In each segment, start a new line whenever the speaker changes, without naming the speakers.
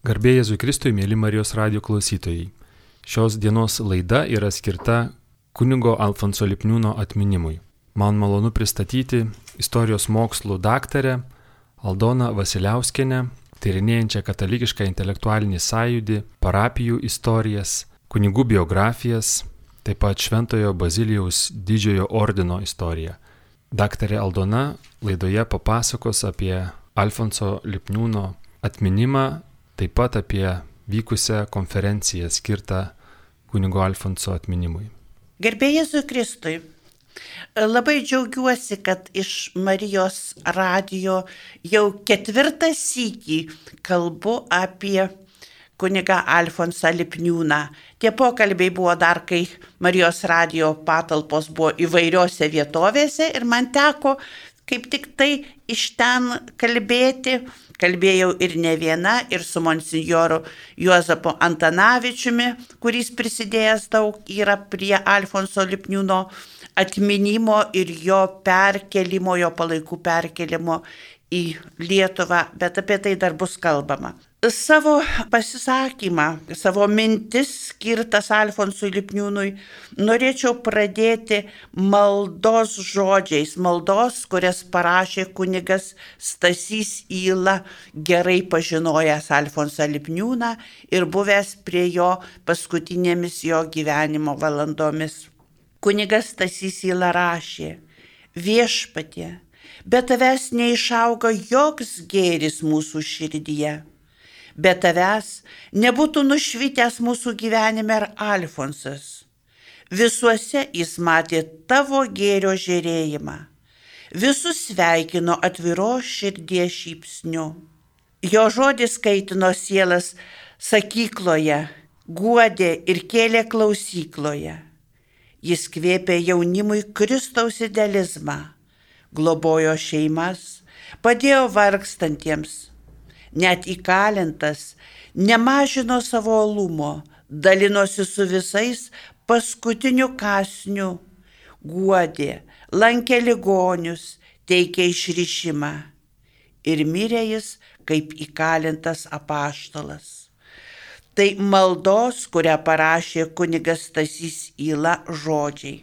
Garbė Jėzui Kristui, mėly Marijos radio klausytojai. Šios dienos laida yra skirta kunigo Alfonso Lipniūno atminimui. Man malonu pristatyti istorijos mokslų daktarę Aldoną Vasiliauskenę, tyrinėjančią katalikišką intelektualinį sąjūdį, parapijų istorijas, kunigų biografijas, taip pat Šventojo Bazilijaus didžiojo ordino istoriją. Daktarė Aldona laidoje papasakos apie Alfonso Lipniūno atminimą taip pat apie vykusią konferenciją skirtą kunigo Alfonso atminimui.
Gerbėjai Kristui, labai džiaugiuosi, kad iš Marijos radijo jau ketvirtą sykį kalbu apie kuniga Alfonsą Lipniūną. Tie pokalbiai buvo dar, kai Marijos radijo patalpos buvo įvairiose vietovėse ir man teko kaip tik tai iš ten kalbėti. Kalbėjau ir ne viena, ir su monsinjoru Juozapu Antanavičiumi, kuris prisidėjęs daug yra prie Alfonso Lipniūno atminimo ir jo perkelimo, jo palaikų perkelimo į Lietuvą, bet apie tai dar bus kalbama savo pasisakymą, savo mintis skirtas Alfonsui Lipniūnui norėčiau pradėti maldos žodžiais, maldos, kurias parašė kunigas Stasys Įla, gerai pažinojęs Alfonsą Lipniūną ir buvęs prie jo paskutinėmis jo gyvenimo valandomis. Kunigas Stasys Įla rašė, viešpatie, bet tavęs neišauga joks gėris mūsų širdyje be tavęs nebūtų nušvitęs mūsų gyvenime ir Alfonsas. Visuose jis matė tavo gėrio žėrėjimą. Visus sveikino atviro širdies šypsniu. Jo žodis kaitino sielas sakykloje, guodė ir kėlė klausykloje. Jis kvėpė jaunimui Kristaus idealizmą, globojo šeimas, padėjo vargstantiems net įkalintas, nemažino savo alumo, dalinosi su visais paskutiniu kasniu, guodė, lankė ligonius, teikė išrišimą. Ir mirė jis kaip įkalintas apaštalas. Tai maldos, kurią parašė kunigas Stasys Įla žodžiai.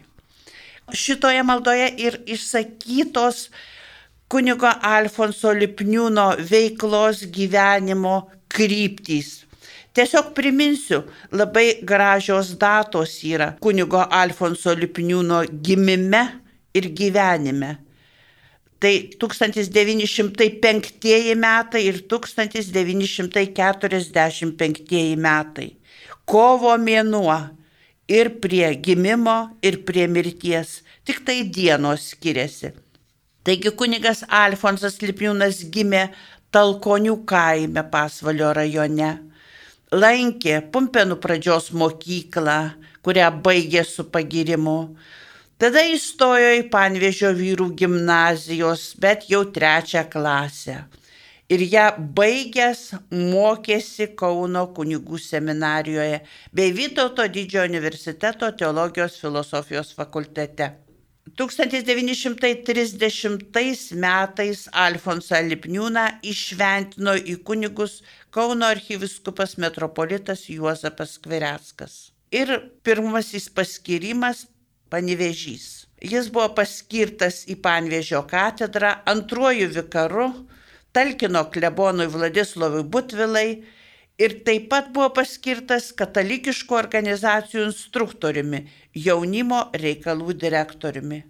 Šitoje maldoje ir išsakytos kunigo Alfonso Lipniūno veiklos gyvenimo kryptys. Tiesiog priminsiu, labai gražios datos yra kunigo Alfonso Lipniūno gimime ir gyvenime. Tai 1905 metai ir 1945 metai. Kovo mėnuo ir prie gimimo, ir prie mirties. Tik tai dienos skiriasi. Taigi kunigas Alfonsas Lipniūnas gimė Talkonių kaime Pasvalio rajone. Lankė Pumpenų pradžios mokyklą, kurią baigė su pagirimu. Tada įstojo į Panvežio vyrų gimnazijos, bet jau trečią klasę. Ir ją baigęs mokėsi Kauno kunigų seminarijoje bei Vytauto didžiojo universiteto teologijos filosofijos fakultete. 1930 metais Alfonsą Lipniūną išventino į kunigus Kauno archyviskupas metropolitas Juozapas Kvereckas. Ir pirmasis paskirimas Panevežys. Jis buvo paskirtas į Panvežio katedrą antruoju vikaru, talkino klebonui Vladislavui Butvilai ir taip pat buvo paskirtas katalikiškų organizacijų instruktoriumi, jaunimo reikalų direktoriumi.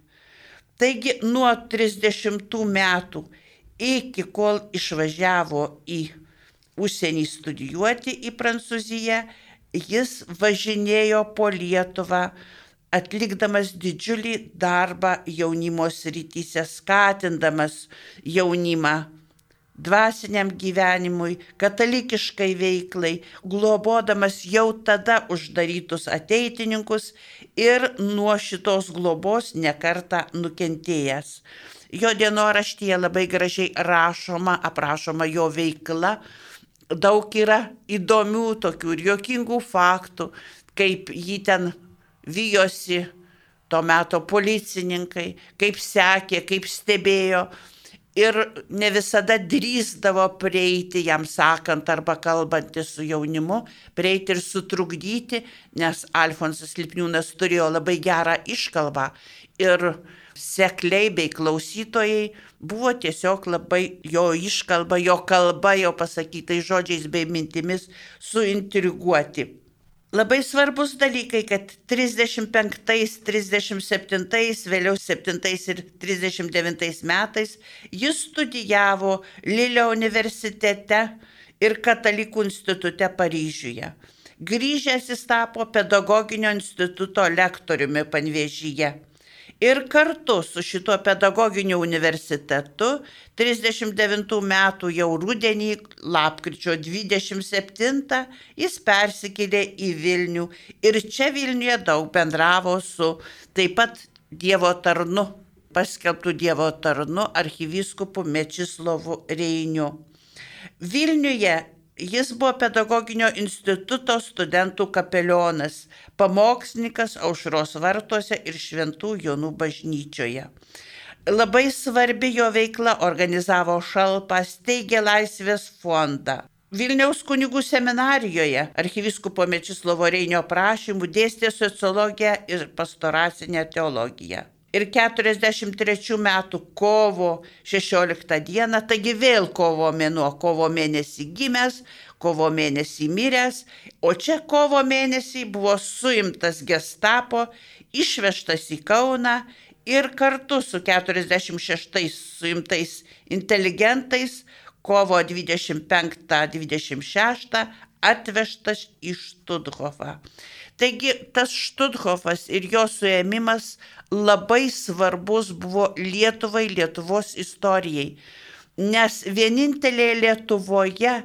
Taigi nuo 30 metų iki kol išvažiavo į užsienį studijuoti į Prancūziją, jis važinėjo po Lietuvą, atlikdamas didžiulį darbą jaunimo srityse, skatindamas jaunimą dvasiniam gyvenimui, katalikiškai veiklai, globodamas jau tada uždarytus ateitininkus ir nuo šitos globos nekarta nukentėjęs. Jo dienoraštyje labai gražiai rašoma, aprašoma jo veikla, daug yra įdomių tokių ir jokingų faktų, kaip jį ten vyjosi to meto policininkai, kaip sekė, kaip stebėjo ir ne visada drįsdavo prieiti jam sakant arba kalbantis su jaunimu, prieiti ir sutrukdyti, nes Alfonsas Lipniūnas turėjo labai gerą iškalbą ir sekliai bei klausytojai buvo tiesiog labai jo iškalba, jo kalba, jo pasakytais žodžiais bei mintimis suintriguoti. Labai svarbus dalykai, kad 35, 37, vėliau 7 ir 39 metais jis studijavo Lilio universitete ir Katalikų institute Paryžiuje. Grįžęs jis tapo pedagoginio instituto lektoriumi Panvėžyje. Ir kartu su šituo pedagoginiu universitetu 39 metų jau rudenį, lapkričio 27, jis persikėlė į Vilnių ir čia Vilniuje daug bendravo su taip pat Dievo tarnu, paskelbtų Dievo tarnu archyviskupu Mečislovu Reiniu. Vilniuje Jis buvo pedagoginio instituto studentų kapelionas, pamokslininkas aušros vartuose ir šventų Jonų bažnyčioje. Labai svarbi jo veikla organizavo šalpą, steigė Laisvės fondą. Vilniaus kunigų seminarijoje archyviskupo Mečislovo Reinio prašymų dėstė sociologiją ir pastoracinę teologiją ir 43 metų kovo 16 dieną, taigi vėl kovo mėnuo, kovo mėnesį gimęs, kovo mėnesį miręs, o čia kovo mėnesį buvo suimtas gestapo, išvežtas į Kauną ir kartu su 46 suimtais inteligentais kovo 25-26 atvežtas į Študhofą. Taigi tas Štuthofas ir jo suėmimas labai svarbus buvo Lietuvai, Lietuvos istorijai, nes vienintelė Lietuvoje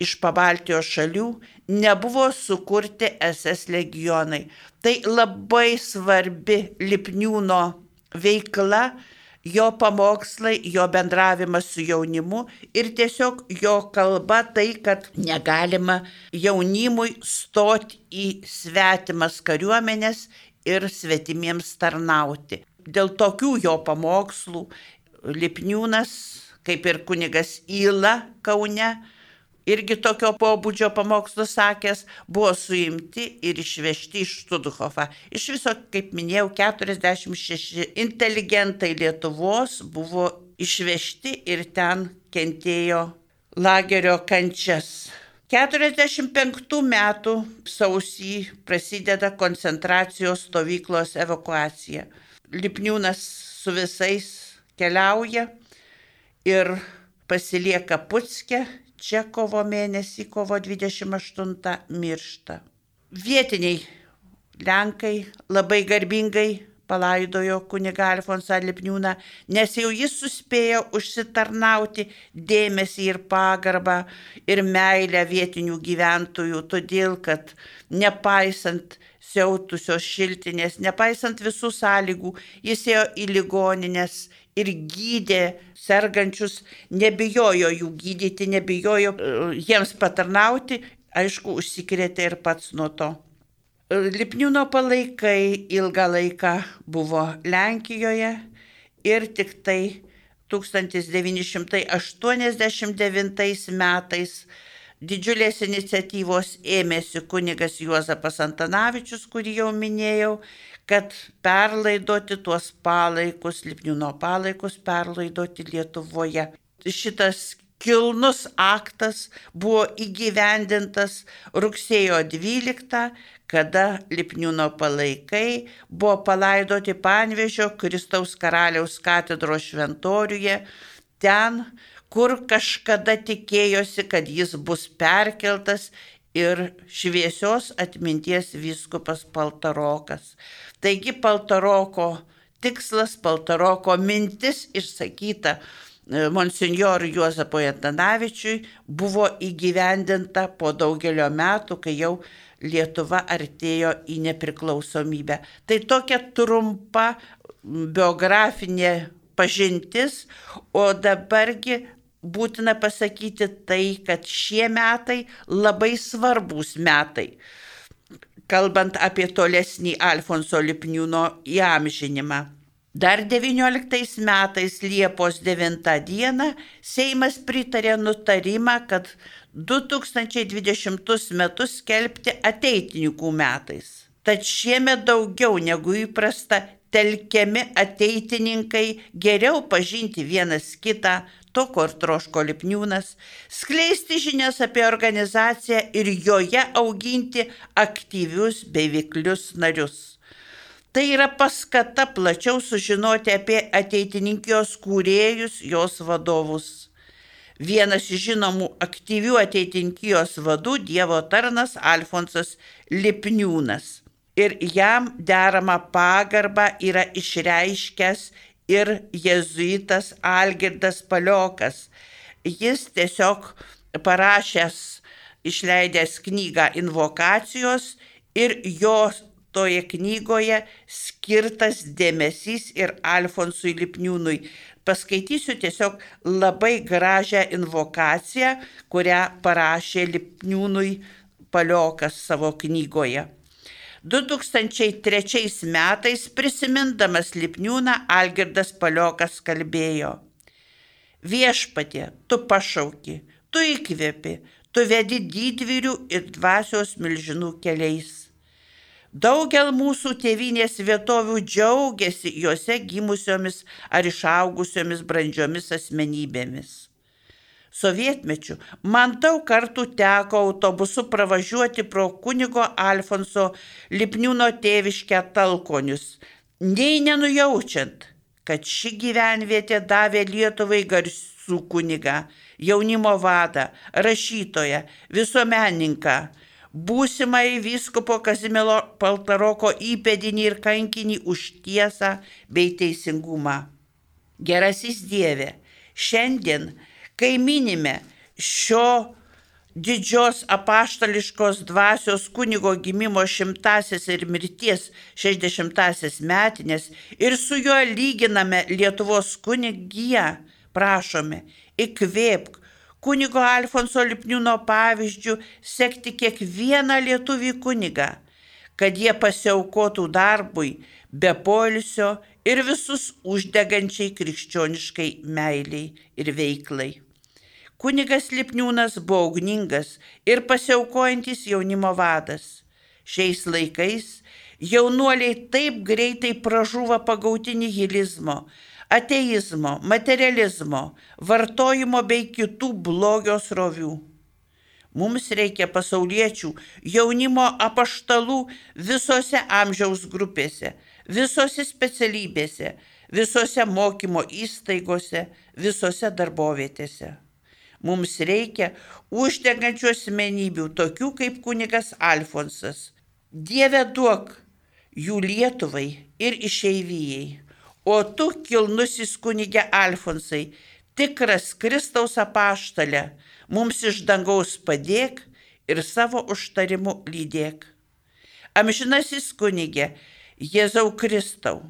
iš pabaltijos šalių nebuvo sukurti SS legionai. Tai labai svarbi Lipniūno veikla, jo pamokslai, jo bendravimas su jaunimu ir tiesiog jo kalba tai, kad negalima jaunimui stoti į svetimas kariuomenės ir svetimiems tarnauti. Dėl tokių jo pamokslų Lipniūnas, kaip ir kunigas Įla Kaune, irgi tokio pobūdžio pamokslų sakęs, buvo suimti ir išvežti iš Študhofą. Iš viso, kaip minėjau, 46 inteligentai Lietuvos buvo išvežti ir ten kentėjo lagerio kančias. 45 metų sausį prasideda koncentracijos stovyklos evakuacija. Lipniūnas su visais keliauja ir pasilieka Putske čia kovo mėnesį, kovo 28 miršta. Vietiniai Lenkai labai garbingai palaidojo kuniga Alfonsą Lipniūną, nes jau jis suspėjo užsitarnauti dėmesį ir pagarbą ir meilę vietinių gyventojų, todėl kad nepaisant siautusios šiltinės, nepaisant visų sąlygų, jis ėjo į ligoninės ir gydė sergančius, nebijojo jų gydyti, nebijojo e, jiems patarnauti, aišku, užsikrėtė ir pats nuo to. Lipniūno palaikai ilgą laiką buvo Lenkijoje ir tik tai 1989 metais didžiulės iniciatyvos ėmėsi kunigas Juozapas Antanavičius, kurį jau minėjau, kad perlaidoti tuos palaikus, Lipniūno palaikus, perlaidoti Lietuvoje. Šitas kilnus aktas buvo įgyvendintas rugsėjo 12, kada Lipniūno palaikai buvo palaidoti Panvežio Kristaus karaliaus katedros šventoriuje, ten, kur kažkada tikėjosi, kad jis bus perkeltas ir šviesios atminties vyskupas Paltarokas. Taigi Paltaroko tikslas, Paltaroko mintis išsakyta e, monsinjorui Juozapui Antanavičiui buvo įgyvendinta po daugelio metų, kai jau Lietuva artėjo į nepriklausomybę. Tai tokia trumpa biografinė pažintis, o dabargi būtina pasakyti tai, kad šie metai labai svarbus metai, kalbant apie tolesnį Alfonso Lipniūno įamžinimą. Dar 19 metais Liepos 9 dieną Seimas pritarė nutarimą, kad 2020 metus skelbti ateitininkų metais. Tad šiemet daugiau negu įprasta telkiami ateitininkai geriau pažinti vienas kitą, to, ko ir troško Lipniūnas, skleisti žinias apie organizaciją ir joje auginti aktyvius bei veiklius narius. Tai yra paskata plačiau sužinoti apie ateitininkijos kūrėjus, jos vadovus. Vienas iš žinomų aktyvių ateitininkijos vadų Dievo tarnas Alfonsas Lipniūnas ir jam deramą pagarbą yra išreiškęs ir jėzuitas Algirdas Paliokas. Jis tiesiog parašęs, išleidęs knygą invokacijos ir jos toje knygoje skirtas dėmesys ir Alfonsui Lipniūnui. Paskaitysiu tiesiog labai gražią invokaciją, kurią parašė Lipniūnui Paliokas savo knygoje. 2003 metais prisimindamas Lipniūną Algirdas Paliokas kalbėjo. Viešpatė, tu pašauki, tu įkvėpi, tu vedi didvyrių ir dvasios milžinų keliais. Daugel mūsų tėvinės vietovių džiaugiasi juose gimusiomis ar išaugusiomis brandžiomis asmenybėmis sovietmečiu man daug kartų teko autobusu pravažiuoti pro kunigo Alfonso Lipniūno tėviškę talkonius, nei nenujaučiant, kad ši gyvenvietė davė Lietuvai garsų kunigą, jaunimo vadą, rašytoją, visuomeninką, būsimai vyskupo Kazimilo Paltaroko įpėdinį ir kankinį už tiesą bei teisingumą. Gerasis Dieve, šiandien Kai minime šio didžios apaštališkos dvasios kunigo gimimo šimtasis ir mirties šešdešimtasis metinės ir su juo lyginame Lietuvos kunigiją, prašome, įkvėpk kunigo Alfonso Lipniūno pavyzdžių sekti kiekvieną lietuvį kunigą, kad jie pasiaukotų darbui be polisio ir visus uždegančiai krikščioniškai meiliai ir veiklai. Kunigas Lipniūnas buvo ugningas ir pasiaukojantis jaunimo vadas. Šiais laikais jaunuoliai taip greitai pražuva pagauti nihilizmo, ateizmo, materializmo, vartojimo bei kitų blogio srovių. Mums reikia pasauliečių jaunimo apaštalų visose amžiaus grupėse, visose specialybėse, visose mokymo įstaigose, visose darbovietėse. Mums reikia uždegančių asmenybių, tokių kaip kunigas Alfonsas. Dieve duok jų Lietuvai ir išeivijai. O tu, kilnusis kunigė Alfonsai, tikras Kristaus apaštalė, mums iš dangaus padėk ir savo užtarimu lydėk. Amžinasis kunigė, Jėzau Kristau,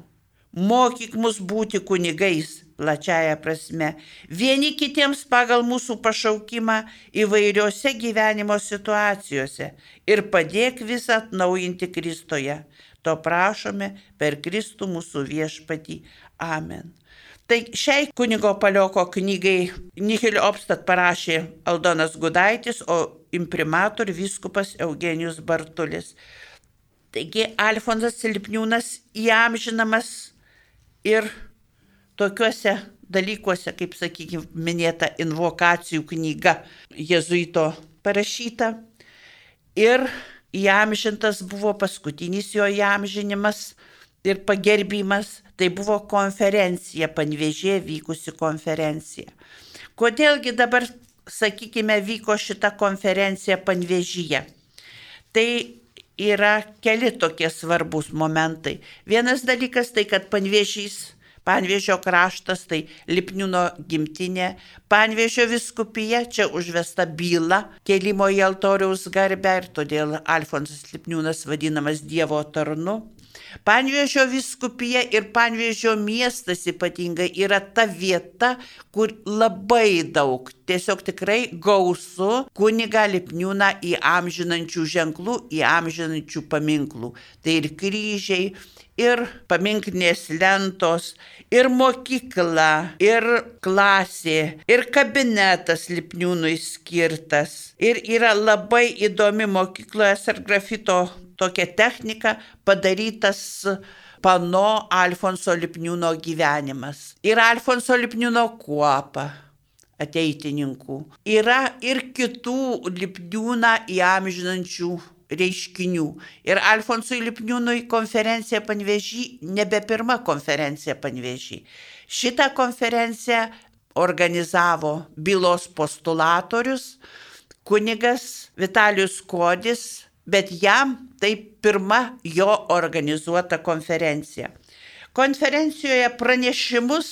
mokyk mus būti kunigais plačiaja prasme, vieni kitiems pagal mūsų pašaukimą įvairiose gyvenimo situacijose ir padėk visą atnaujinti Kristoje. To prašome per Kristų mūsų viešpatį. Amen. Tai šiai kunigo palioko knygai Nihilio Opstat parašė Aldonas Gudaitis, o imprimator viskupas Eugenijus Bartulis. Taigi Alfonsas Silpniūnas įamžinamas ir tokiuose dalykuose, kaip sakykime, minėta invokacijų knyga Jėzuito parašyta. Ir įamžintas buvo paskutinis jo įamžinimas ir pagerbimas, tai buvo konferencija, panvežė vykusi konferencija. Kodėlgi dabar, sakykime, vyko šita konferencija panvežyje? Tai yra keli tokie svarbus momentai. Vienas dalykas tai, kad panvežys Panvėžio kraštas, tai Lipniūno gimtinė, Panvėžio viskupija, čia užvesta byla kelimo į altoriaus garbę ir todėl Alfonsas Lipniūnas vadinamas Dievo tarnu. Panvėžio viskupija ir Panvėžio miestas ypatingai yra ta vieta, kur labai daug tiesiog tikrai gausu kuniga Lipniūną į amžinančių ženklų, į amžinančių paminklų. Tai ir kryžiai, ir paminklinės lentos, ir mokykla, ir klasė, ir kabinetas Lipniūnui skirtas. Ir yra labai įdomi mokykloje sargrafito tokia technika padarytas pano Alfonso Lipniūno gyvenimas. Ir Alfonso Lipniūno kuopa ateitininkų. Yra ir kitų Lipniūną įamžinančių reiškinių. Ir Alfonsui Lipniūnui konferencija Panvežį nebe pirma konferencija Panvežį. Šitą konferenciją organizavo bylos postulatorius kunigas Vitalijus Kodis, bet jam tai pirma jo organizuota konferencija. Konferencijoje pranešimus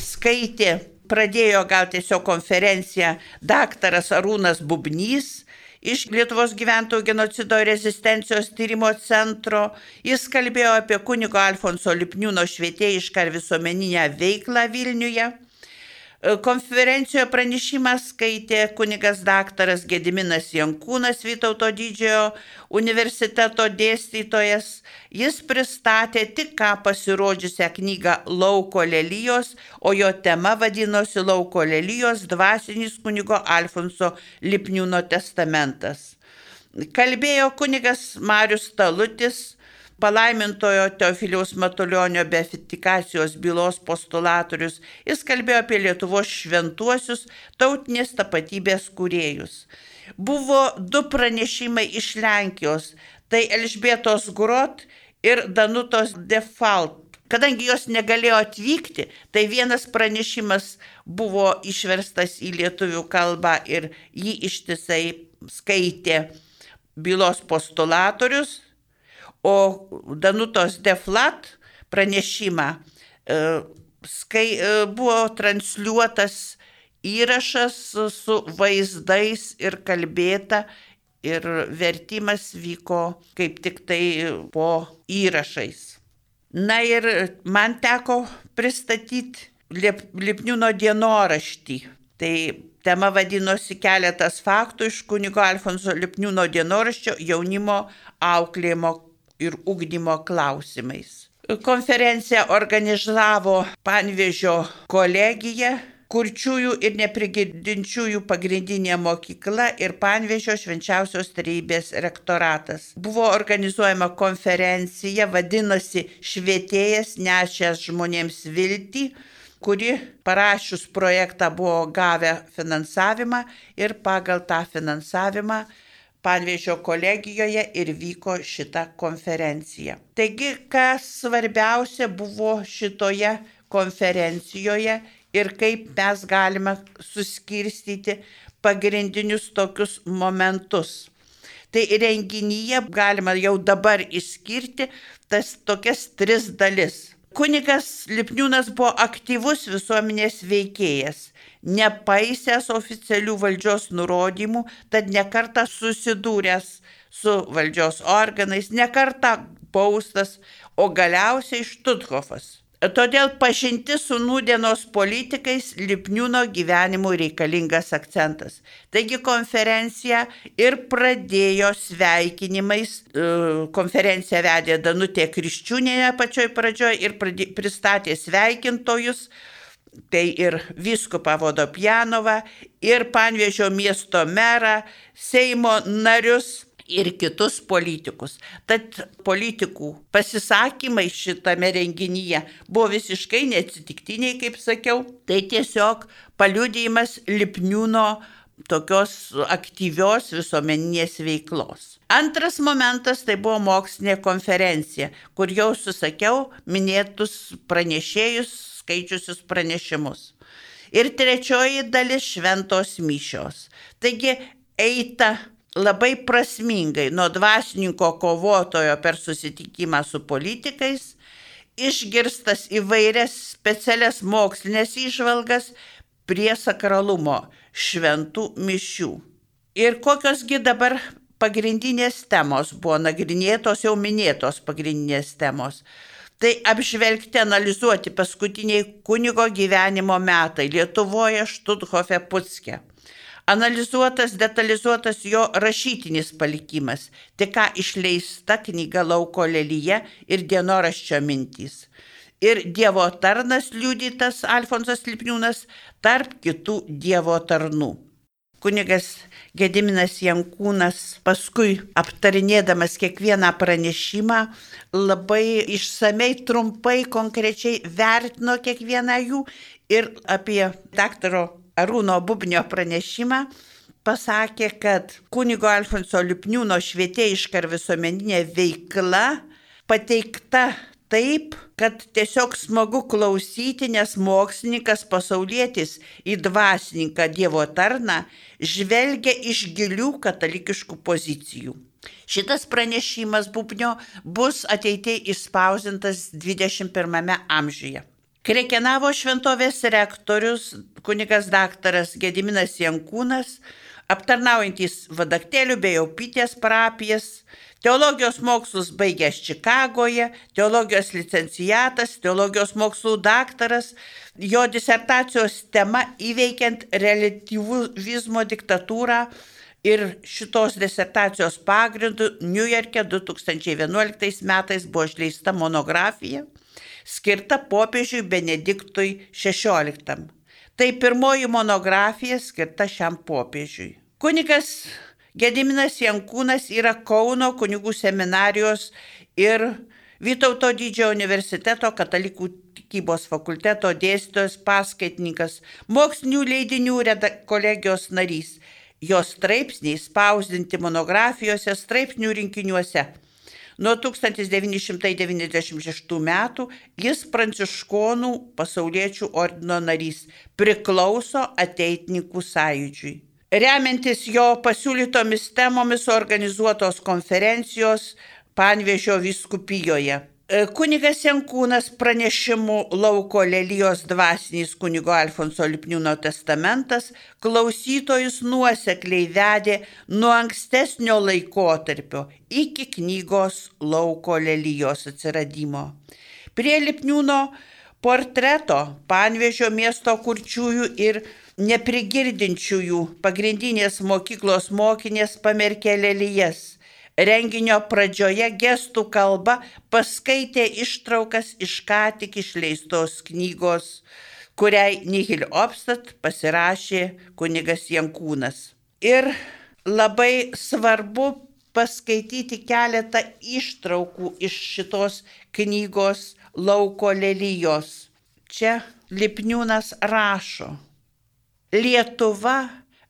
skaitė, pradėjo gal tiesiog konferenciją daktaras Arūnas Bubnys, iš Lietuvos gyventojų genocido rezistencijos tyrimo centro. Jis kalbėjo apie kunigo Alfonso Lipniūno švietėjišką ir visuomeninę veiklą Vilniuje. E, konferencijoje pranešimą skaitė kunigas daktaras Gediminas Jankūnas Vytauto didžiojo universiteto dėstytojas. Jis pristatė tik ką pasirodžiusią knygą Lauko lelyjos, o jo tema vadinosi Lauko lelyjos dvasinis kunigo Alfonso Lipniūno testamentas. Kalbėjo kunigas Marius Talutis, palaimintojo Teofiliaus Matulionio beatikacijos bylos postulatorius, jis kalbėjo apie Lietuvos šventuosius tautinės tapatybės kūrėjus. Buvo du pranešimai iš Lenkijos - tai Elžbietos Grot ir Danutos Defalt. Kadangi jos negalėjo atvykti, tai vienas pranešimas buvo išverstas į lietuvių kalbą ir jį ištisai skaitė bylos postulatorius, O Danutos Deflat pranešimą e, skai, e, buvo transliuotas įrašas su vaizdais ir kalbėta ir vertimas vyko kaip tik tai po įrašais. Na ir man teko pristatyti Lipniūno dienoraštį. Tai tema vadinosi keletas faktų iš kunigo Alfonso Lipniūno dienoraščio jaunimo auklėjimo ir ugdymo klausimais. Konferenciją organizavo Panvežio kolegija, kurčiųjų ir neprigidinčiųjų pagrindinė mokykla ir Panvežio švenčiausios trybės rektoratas. Buvo organizuojama konferencija, vadinosi Švietėjas nešęs žmonėms viltį, kuri parašius projektą buvo gavę finansavimą ir pagal tą finansavimą Panvežio kolegijoje ir vyko šita konferencija. Taigi, kas svarbiausia buvo šitoje konferencijoje ir kaip mes galime suskirstyti pagrindinius tokius momentus. Tai renginyje galima jau dabar išskirti tas tokias tris dalis. Kunigas Lipniūnas buvo aktyvus visuomenės veikėjas, nepaisęs oficialių valdžios nurodymų, tad nekarta susidūręs su valdžios organais, nekarta baustas, o galiausiai Štuthofas. Todėl pažinti su nūdienos politikais Lipniūno gyvenimui reikalingas akcentas. Taigi konferencija ir pradėjo sveikinimais, e, konferenciją vedė Danutė Kriščiūnėje pačioj pradžioje ir pristatė sveikintojus, tai ir viskupą Vodopjanovą, ir Panvėžio miesto merą, Seimo narius ir kitus politikus. Tad politikų pasisakymai šitame renginyje buvo visiškai neatsitiktiniai, kaip sakiau. Tai tiesiog paliudijimas Lipniūno tokios aktyvios visuomeninės veiklos. Antras momentas tai buvo mokslinė konferencija, kur jau susakiau minėtus pranešėjus, skaičiusius pranešimus. Ir trečioji dalis šventos mišios. Taigi eita labai prasmingai nuo dvasininko kovotojo per susitikimą su politikais, išgirstas įvairias specialias mokslinės išvalgas prie sakralumo šventų mišių. Ir kokiosgi dabar pagrindinės temos buvo nagrinėtos, jau minėtos pagrindinės temos. Tai apžvelgti, analizuoti paskutiniai kunigo gyvenimo metai Lietuvoje, Štuthofe, Putske. Analizuotas, detalizuotas jo rašytinis palikimas, tik ką išleista knyga Lauko lelyje ir dienoraščio mintys. Ir Dievo tarnas liudytas Alfonsas Lipniūnas tarp kitų Dievo tarnų. Kunigas Gediminas Jankūnas paskui aptarinėdamas kiekvieną pranešimą labai išsamei, trumpai, konkrečiai vertino kiekvieną jų ir apie daktaro Arūno Bubnio pranešimą pasakė, kad kunigo Alfonso Lipniūno švietėjiška ir visuomeninė veikla pateikta taip, kad tiesiog smagu klausyti, nes mokslininkas pasaulietis į dvasininką Dievo tarną žvelgia iš gilių katalikiškų pozicijų. Šitas pranešimas Bubnio bus ateitie išspausintas 21 amžiuje. Krekenavo šventovės rektorius kunigas daktaras Gediminas Jankūnas, aptarnaujantis vadaktėlių bei jaupytės parapijas, Teologijos mokslus baigęs Čikagoje, teologijos licencijatas, teologijos mokslų daktaras, jo disertacijos tema įveikiant relativizmo diktatūrą ir šitos disertacijos pagrindu New York'e 2011 metais buvo išleista monografija skirta popiežiui Benediktui XVI. Tai pirmoji monografija skirta šiam popiežiui. Kunigas Gediminas Jankūnas yra Kauno kunigų seminarijos ir Vytauto didžiojo universiteto katalikų tikybos fakulteto dėstytojas, paskaitininkas, mokslinių leidinių kolegijos narys. Jos straipsniai spausdinti monografijose, straipsnių rinkiniuose. Nuo 1996 metų jis pranciškonų pasauliečių ordino narys, priklauso ateitininkų sąjūdžiui. Remiantis jo pasiūlytomis temomis organizuotos konferencijos Panvežio viskupijoje. E, kunigas Jankūnas pranešimu lauko lelijos dvasinis kunigo Alfonso Lipniūno testamentas klausytojus nuosekliai vedė nuo ankstesnio laikotarpio iki knygos lauko lelijos atsiradimo. Prie Lipniūno portreto Panvežio miesto kurčiųjų ir neprigirdinčiųjų pagrindinės mokyklos mokinės pamerkė lelyjas. Renginio pradžioje gestų kalba paskaitė ištraukas iš ką tik išleistos knygos, kuriai Nihil Opstat pasirašė kunigas Jankūnas. Ir labai svarbu paskaityti keletą ištraukų iš šitos knygos lauko lelyjos. Čia Lipniūnas rašo. Lietuva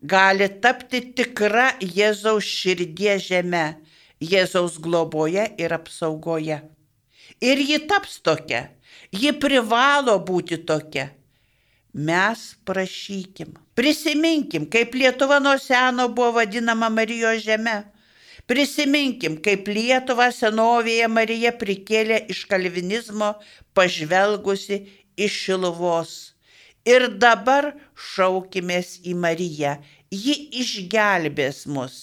gali tapti tikra Jėzaus širdie žeme, Jėzaus globoje ir apsaugoje. Ir ji taps tokia, ji privalo būti tokia. Mes prašykim, prisiminkim, kaip Lietuva nuo seno buvo vadinama Marijos žeme. Prisiminkim, kaip Lietuvą senovėje Marija prikėlė iš kalvinizmo, pažvelgusi iš šiluvos Ir dabar šaukimės į Mariją, ji išgelbės mus.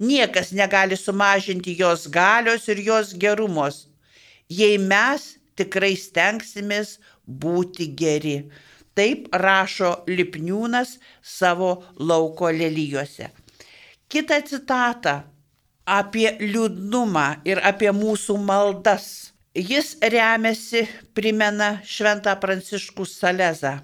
Niekas negali sumažinti jos galios ir jos gerumos, jei mes tikrai stengsimės būti geri. Taip rašo Lipniūnas savo lauko lelyjose. Kita citata apie liūdnumą ir apie mūsų maldas. Jis remiasi, primena Šventą Pranciškų Salezą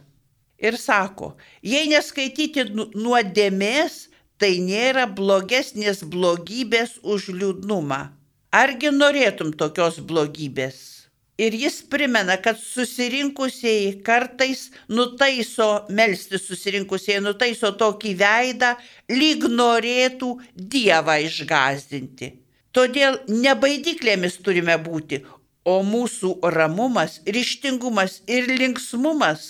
ir sako, jei neskaityti nu, nuodėmės, tai nėra blogesnės blogybės už liūdnumą. Argi norėtum tokios blogybės? Ir jis primena, kad susirinkusieji kartais nutaiso, melsti susirinkusieji nutaiso tokį veidą, lyg norėtų Dievą išgazdinti. Todėl nebaidyklėmis turime būti, o mūsų ramumas, ryštingumas ir linksmumas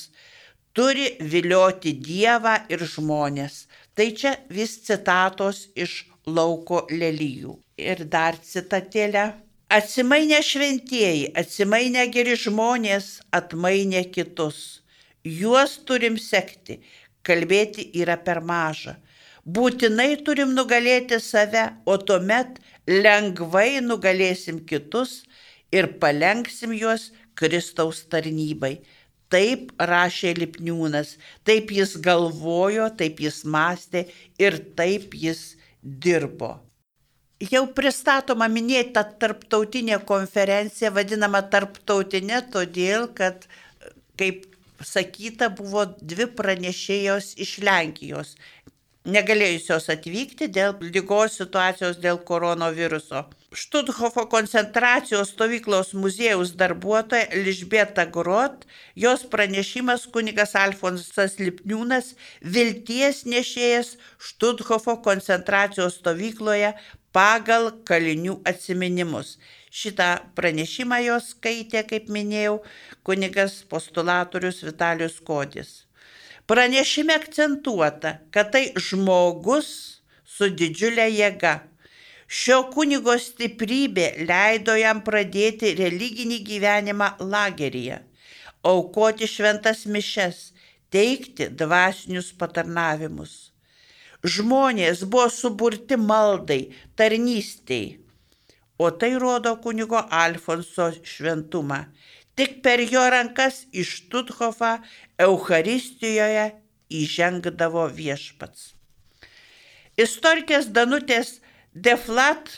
turi vilioti Dievą ir žmonės. Tai čia vis citatos iš lauko lelyjų. Ir dar citatėlė. Atsimainę šventieji, atsimainę geri žmonės, atmainę kitus. Juos turim sekti, kalbėti yra per maža. Būtinai turim nugalėti save, o tuomet lengvai nugalėsim kitus ir palenksim juos Kristaus tarnybai. Taip rašė Lipniūnas, taip jis galvojo, taip jis mąstė ir taip jis dirbo. Jau pristatoma minėta tarptautinė konferencija, vadinama tarptautinė, todėl kad, kaip sakyta, buvo dvi pranešėjos iš Lenkijos negalėjusios atvykti dėl lygos situacijos dėl koronaviruso. Štuthofo koncentracijos stovyklos muziejaus darbuotoja Ližbėta Grot, jos pranešimas kunigas Alfonsas Lipniūnas, vilties nešėjas Štuthofo koncentracijos stovykloje pagal kalinių atsiminimus. Šitą pranešimą jos skaitė, kaip minėjau, kunigas postulatorius Vitalius Kodis. Pranešime akcentuota, kad tai žmogus su didžiulė jėga. Šio kunigo stiprybė leido jam pradėti religinį gyvenimą lageryje, aukoti šventas mišes, teikti dvasinius patarnavimus. Žmonės buvo suburti maldai, tarnystėjai, o tai rodo kunigo Alfonso šventumą. Tik per jo rankas iš Tuthofą Eucharistijoje įžengdavo viešpats. Istorikės Danutės Deflat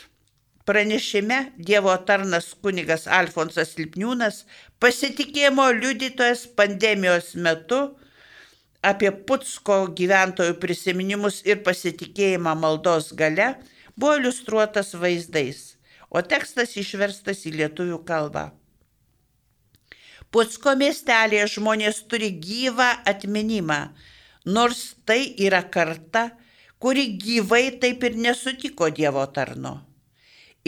pranešime Dievo tarnas kunigas Alfonsas Lipniūnas pasitikėjimo liudytojas pandemijos metu apie Putsko gyventojų prisiminimus ir pasitikėjimą maldos gale buvo iliustruotas vaizdais, o tekstas išverstas į lietuvių kalbą. Putsko miestelėje žmonės turi gyvą atminimą, nors tai yra karta, kuri gyvai taip ir nesutiko Dievo tarno.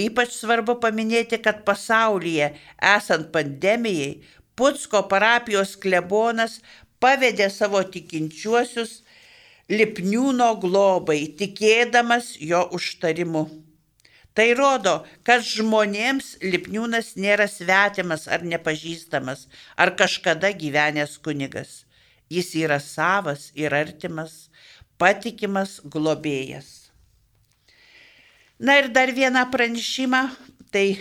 Ypač svarbu paminėti, kad pasaulyje, esant pandemijai, Putsko parapijos klebonas pavedė savo tikinčiuosius Lipniūno globai, tikėdamas jo užtarimu. Tai rodo, kad žmonėms Lipniūnas nėra svetimas ar nepažįstamas, ar kažkada gyvenęs kunigas. Jis yra savas ir artimas, patikimas globėjas. Na ir dar vieną pranešimą, tai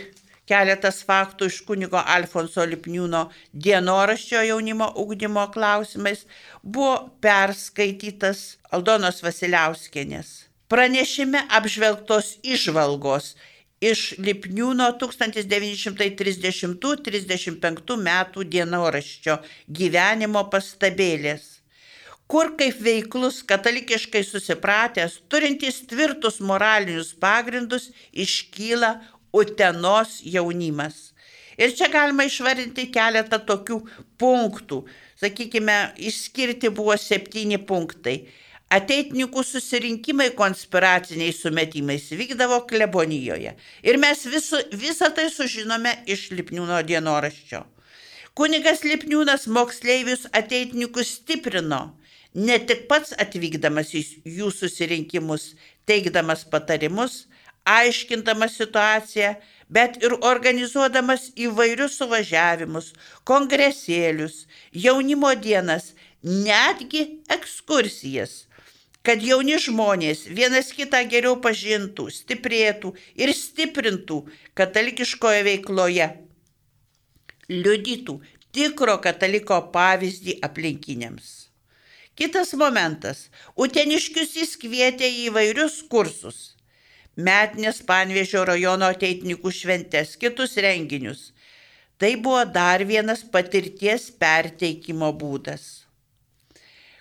keletas faktų iš kunigo Alfonso Lipniūno dienoraščio jaunimo ugdymo klausimais buvo perskaitytas Aldonos Vasiliauskienės Pranešime apžvelgtos išvalgos iš Lipniūno 1930-35 metų dienoraščio gyvenimo pastabėlės, kur kaip veiklus katalikiškai susipratęs, turintys tvirtus moralinius pagrindus, iškyla Utenos jaunimas. Ir čia galima išvardinti keletą tokių punktų. Sakykime, išskirti buvo septyni punktai. Ateitininkų susirinkimai konspiraciniais sumetimais vykdavo klebonijoje. Ir mes visu, visą tai sužinome iš Lipniūno dienoraščio. Kunigas Lipniūnas moksleivius ateitininkus stiprino, ne tik pats atvykdamas į jų susirinkimus, teikdamas patarimus, aiškindamas situaciją, bet ir organizuodamas įvairius suvažiavimus, kongresėlius, jaunimo dienas, netgi ekskursijas kad jauni žmonės vienas kitą geriau pažintų, stiprėtų ir stiprintų katalikiškoje veikloje, liudytų tikro kataliko pavyzdį aplinkiniams. Kitas momentas. Uteniškius jis kvietė į įvairius kursus. Metinės Panvėžio rajono ateitininkų šventės, kitus renginius. Tai buvo dar vienas patirties perteikimo būdas.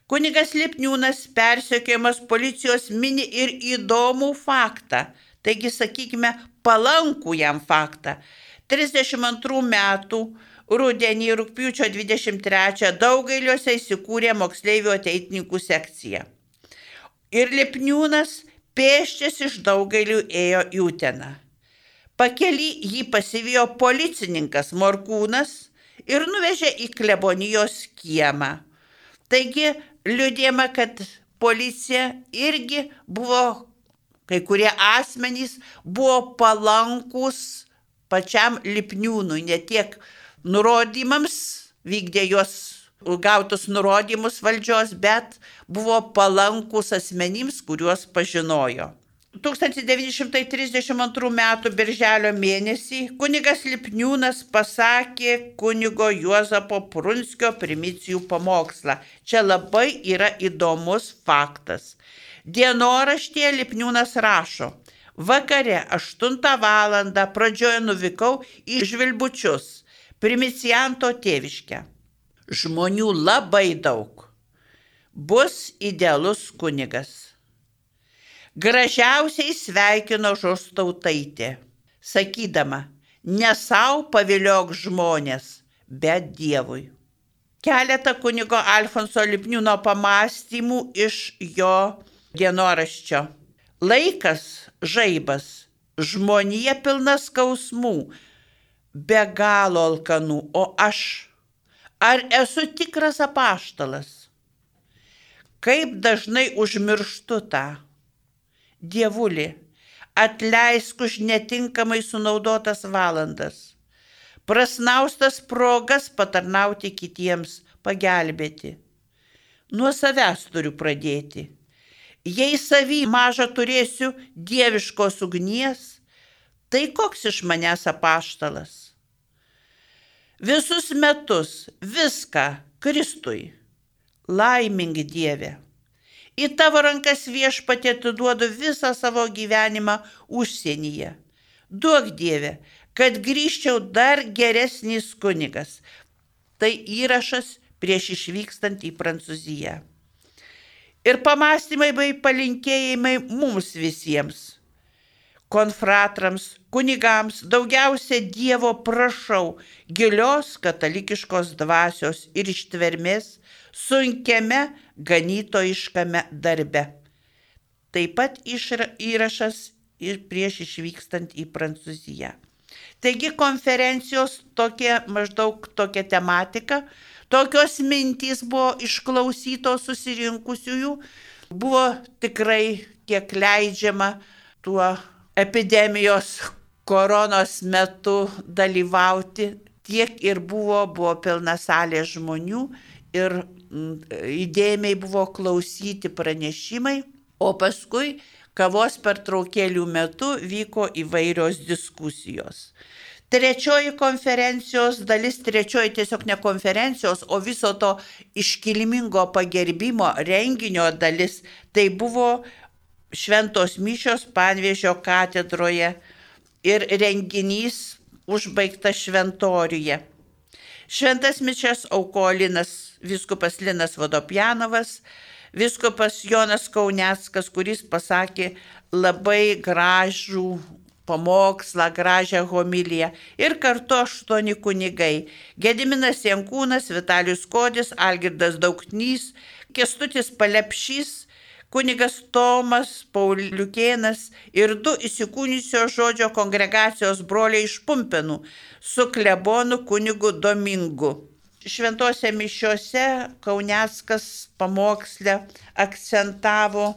Kunigas Lipniūnas persiekėjimas policijos mini ir įdomų faktą, taigi sakykime palankų jam faktą. 32 metų rudenį rūpiučio 23 daugailiuose įsikūrė moksleivių ateitininkų sekcija. Ir Lipniūnas pėščias iš daugailių ėjo į Uteną. Pakeli jį pasivijo policininkas Morkūnas ir nuvežė į klebonijos kiemą. Taigi liūdėma, kad policija irgi buvo, kai kurie asmenys buvo palankus pačiam Lipniūnui, ne tiek nurodymams, vykdė juos gautus nurodymus valdžios, bet buvo palankus asmenims, kuriuos pažinojo. 1932 m. birželio mėnesį kunigas Lipniūnas pasakė kunigo Juozapo Prunskio primicijų pamokslą. Čia labai yra įdomus faktas. Dienoraštėje Lipniūnas rašo, vakare 8 val. pradžioje nuvykau į Žvilbučius, primicijanto tėviškę. Žmonių labai daug. Bus idealus kunigas gražiausiai sveikino žostautaitė, sakydama, ne savo paviliok žmonės, bet Dievui. Keletą kunigo Alfonso Lipniūno pamastymų iš jo dienoraščio. Laikas žaibas, žmonija pilna skausmų, be galo alkanų, o aš, ar esu tikras apaštalas? Kaip dažnai užmirštu tą Dievulį, atleisk už netinkamai sunaudotas valandas, prasnaustas progas patarnauti kitiems, pagelbėti. Nuo savęs turiu pradėti. Jei savy mažą turėsiu dieviškos ugnies, tai koks iš manęs apaštalas? Visus metus viską Kristui. Laimingi Dieve. Į tavo rankas viešpatė atiduodu visą savo gyvenimą užsienyje. Duok Dieve, kad grįžčiau dar geresnis kunigas. Tai įrašas prieš išvykstant į Prancūziją. Ir pamastymai bei palinkėjimai mums visiems. Konfratrams, kunigams daugiausia Dievo prašau gilios katalikiškos dvasios ir ištvermės sunkiame ganytojiškame darbe. Taip pat įrašas ir prieš išvykstant į Prancūziją. Taigi konferencijos tokia maždaug tokia tematika, tokios mintys buvo išklausytos susirinkusiųjų, buvo tikrai kiek leidžiama tuo epidemijos koronos metu dalyvauti, tiek ir buvo, buvo pilna salė žmonių ir mm, įdėmiai buvo klausyti pranešimai, o paskui kavos pertraukėlių metu vyko įvairios diskusijos. Trečioji konferencijos dalis, trečioji tiesiog ne konferencijos, o viso to iškilmingo pagerbimo renginio dalis, tai buvo šventos mišios Panvėžio katedroje ir renginys užbaigtas šventoriuje. Šventas mičias auko Linas, viskupas Linas Vodopjanovas, viskupas Jonas Kauneckas, kuris pasakė labai gražų pamokslą, gražią homiliją ir kartu aštuoni kunigai - Gediminas Jankūnas, Vitalius Kodis, Algirdas Daugtnys, Kestutis Palepšys, kunigas Tomas Pauliukėnas ir du įsikūnysio žodžio kongregacijos broliai iš Pumpenų su klebonu kunigu Domingu. Šventose mišiuose Kauneckas pamokslę akcentavo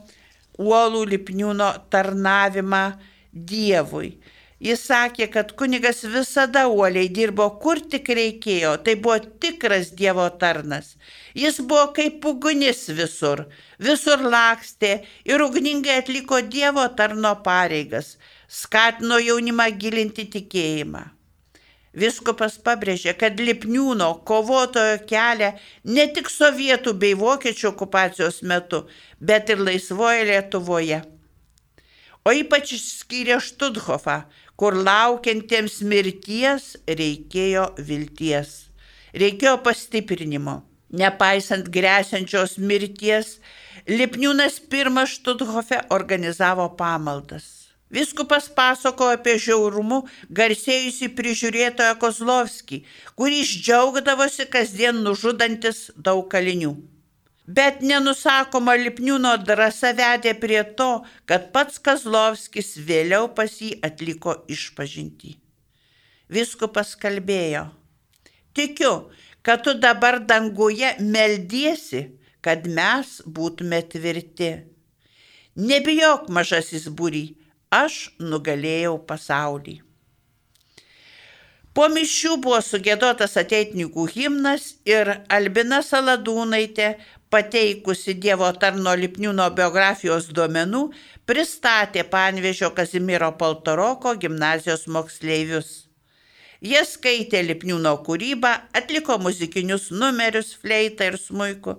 uolų lipniūno tarnavimą Dievui Jis sakė, kad kunigas visada uoliai dirbo, kur tik reikėjo. Tai buvo tikras Dievo tarnas. Jis buvo kaip ugnis visur. Visur lakstė ir ugningai atliko Dievo tarno pareigas. Skatino jaunimą gilinti tikėjimą. Viskupas pabrėžė, kad Lipniūno kovotojo kelią ne tik sovietų bei vokiečių okupacijos metu, bet ir laisvoje Lietuvoje. O ypač išskyrė Študhofą, kur laukiantiems mirties reikėjo vilties, reikėjo pastiprinimo. Nepaisant grėsiančios mirties, Lipniūnas pirmas Štuthofe organizavo pamaldas. Viskupas pasakojo apie žiaurumų garsėjusi prižiūrėtoją Kozlovskį, kuris džiaugdavosi kasdien nužudantis daug kalinių. Bet nenusakoma Lipniūno drąsa vedė prie to, kad pats Kazlovskis vėliau pas jį atliko išpažinti. Viskupas kalbėjo, tikiu, kad tu dabar danguje meldiesi, kad mes būtume tvirti. Nebijok, mažasis būry, aš nugalėjau pasaulį. Po mišių buvo sugėdotas ateitininkų himnas ir Albina Saladūnaitė, pateikusi Dievo tarno Lipniūno biografijos duomenų, pristatė Panvežio Kazimiero Paltaroko gimnazijos moksleivius. Jie skaitė Lipniūno kūrybą, atliko muzikinius numerius, fleitą ir smuiku,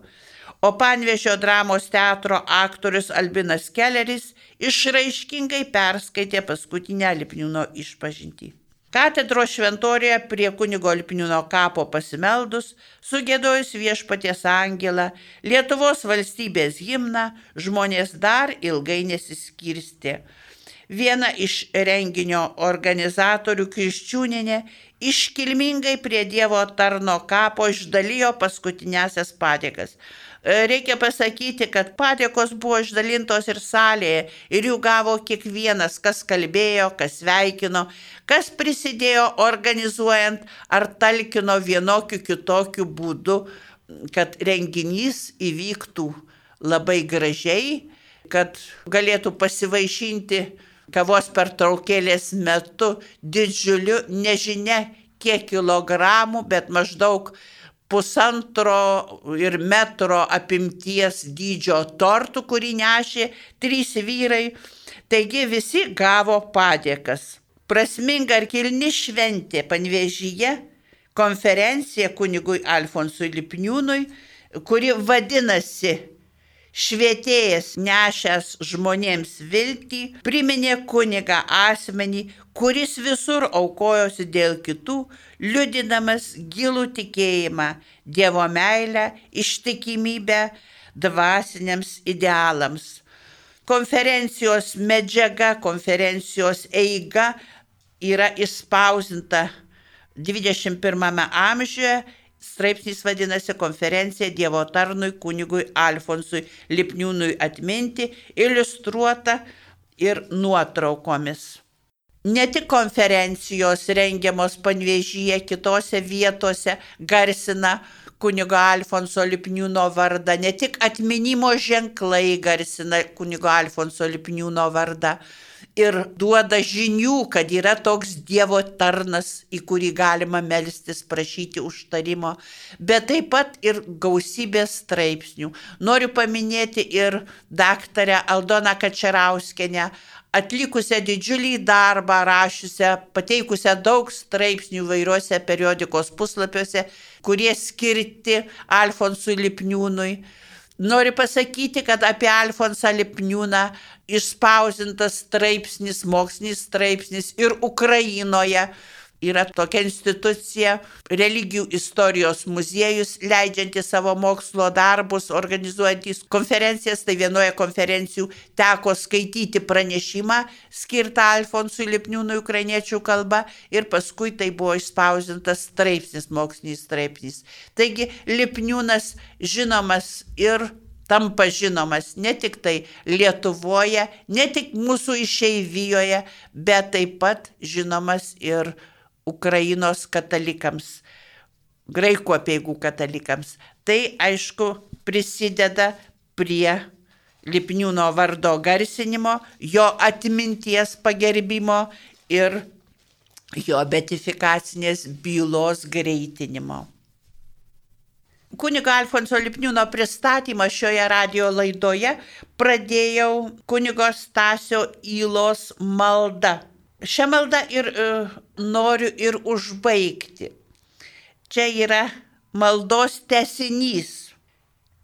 o Panvežio dramos teatro aktorius Albinas Kelleris išraiškingai perskaitė paskutinę Lipniūno išpažintį. Katedros šventorėje prie kunigo Lipniūno kapo pasimeldus, sugėdojus viešpaties angelą, Lietuvos valstybės himną, žmonės dar ilgai nesiskirstė. Viena iš renginio organizatorių Kriščiūninė iškilmingai prie Dievo tarno kapo išdalijo paskutinėsias padėkas. E, reikia pasakyti, kad padėkos buvo išdalintos ir salėje ir jų gavo kiekvienas, kas kalbėjo, kas sveikino, kas prisidėjo organizuojant ar talkino vienokiu kitokiu būdu, kad renginys įvyktų labai gražiai, kad galėtų pasivaišinti kavos pertraukėlės metu didžiuliu, nežinia kiek kilogramų, bet maždaug pusantro ir metro apimties dydžio tortų, kurį nešė trys vyrai. Taigi visi gavo padėkas. Prasminga ar kilni šventė panvežyje, konferencija kunigui Alfonsui Lipniūnui, kuri vadinasi švietėjas nešęs žmonėms viltį, priminė kunigą asmenį, kuris visur aukojosi dėl kitų, liudinamas gilų tikėjimą, Dievo meilę, ištikimybę dvasiniams idealams. Konferencijos medžiaga, konferencijos eiga yra įspausinta 21 amžiuje straipsnis vadinasi konferencija Dievo tarnui kunigui Alfonsui Lipniūnui atminti, iliustruota ir nuotraukomis. Ne tik konferencijos rengiamos panvėžyje, kitose vietose garsina kunigo Alfonso Lipniūno vardą, ne tik atminimo ženklai garsina kunigo Alfonso Lipniūno vardą, ir duoda žinių, kad yra toks Dievo tarnas, į kurį galima melstis, prašyti užtarimo, bet taip pat ir gausybės straipsnių. Noriu paminėti ir daktarę Aldoną Kačerauskenę, atlikusią didžiulį darbą, rašiusią, pateikusią daug straipsnių vairiuose periodikos puslapiuose, kurie skirti Alfonsui Lipniūnui. Noriu pasakyti, kad apie Alfonsą Lipniūną išspausintas straipsnis, mokslinis straipsnis ir Ukrainoje. Yra tokia institucija, religijų istorijos muziejus, leidžianti savo mokslo darbus, organizuojantys konferencijas. Tai vienoje konferencijų teko skaityti pranešimą skirtą Alfonsui Lipniūnui ukrainiečių kalba ir paskui tai buvo išspausintas straipsnis, mokslinis straipsnis. Taigi Lipniūnas žinomas ir tampa žinomas ne tik tai Lietuvoje, ne tik mūsų išeivijoje, bet taip pat žinomas ir Ukrainos katalikams, graikų apieigų katalikams. Tai aišku prisideda prie Lipniūno vardo garsinimo, jo atminties pagerbimo ir jo betifikacinės bylos greitinimo kunigo Alfonso Lipniūno pristatymą šioje radio laidoje pradėjau kunigo Stasio Įlos malda. Šią maldą ir e, noriu ir užbaigti. Čia yra maldos tesinys.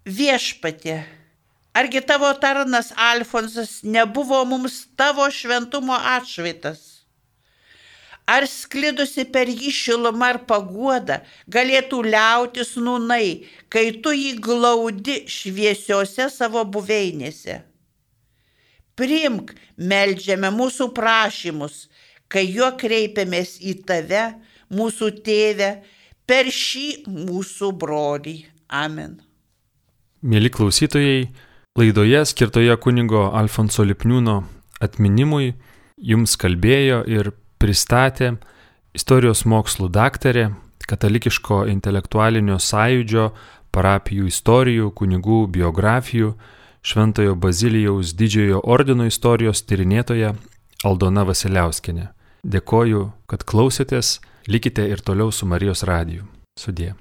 Viešpatė, argi tavo tarnas Alfonsas nebuvo mums tavo šventumo atšvaitas? ar sklidusi per jį šiluma ar paguoda galėtų liautis nūnai, kai tu jį glaudi šviesiuose savo buveinėse. Primk, melžiame mūsų prašymus, kai juo kreipiamės į tave, mūsų tėvę, per šį mūsų brolį. Amen.
Mėly klausytojai, laidoje skirtoje kunigo Alfonso Lipniūno atminimui jums kalbėjo ir pristatė istorijos mokslų daktarė, katalikiško intelektualinio sąjūdžio, parapijų istorijų, kunigų biografijų, Šventojo Bazilijaus didžiojo ordino istorijos tyrinėtoja Aldona Vasiliauskinė. Dėkoju, kad klausėtės Likite ir toliau su Marijos radiju. Sudė.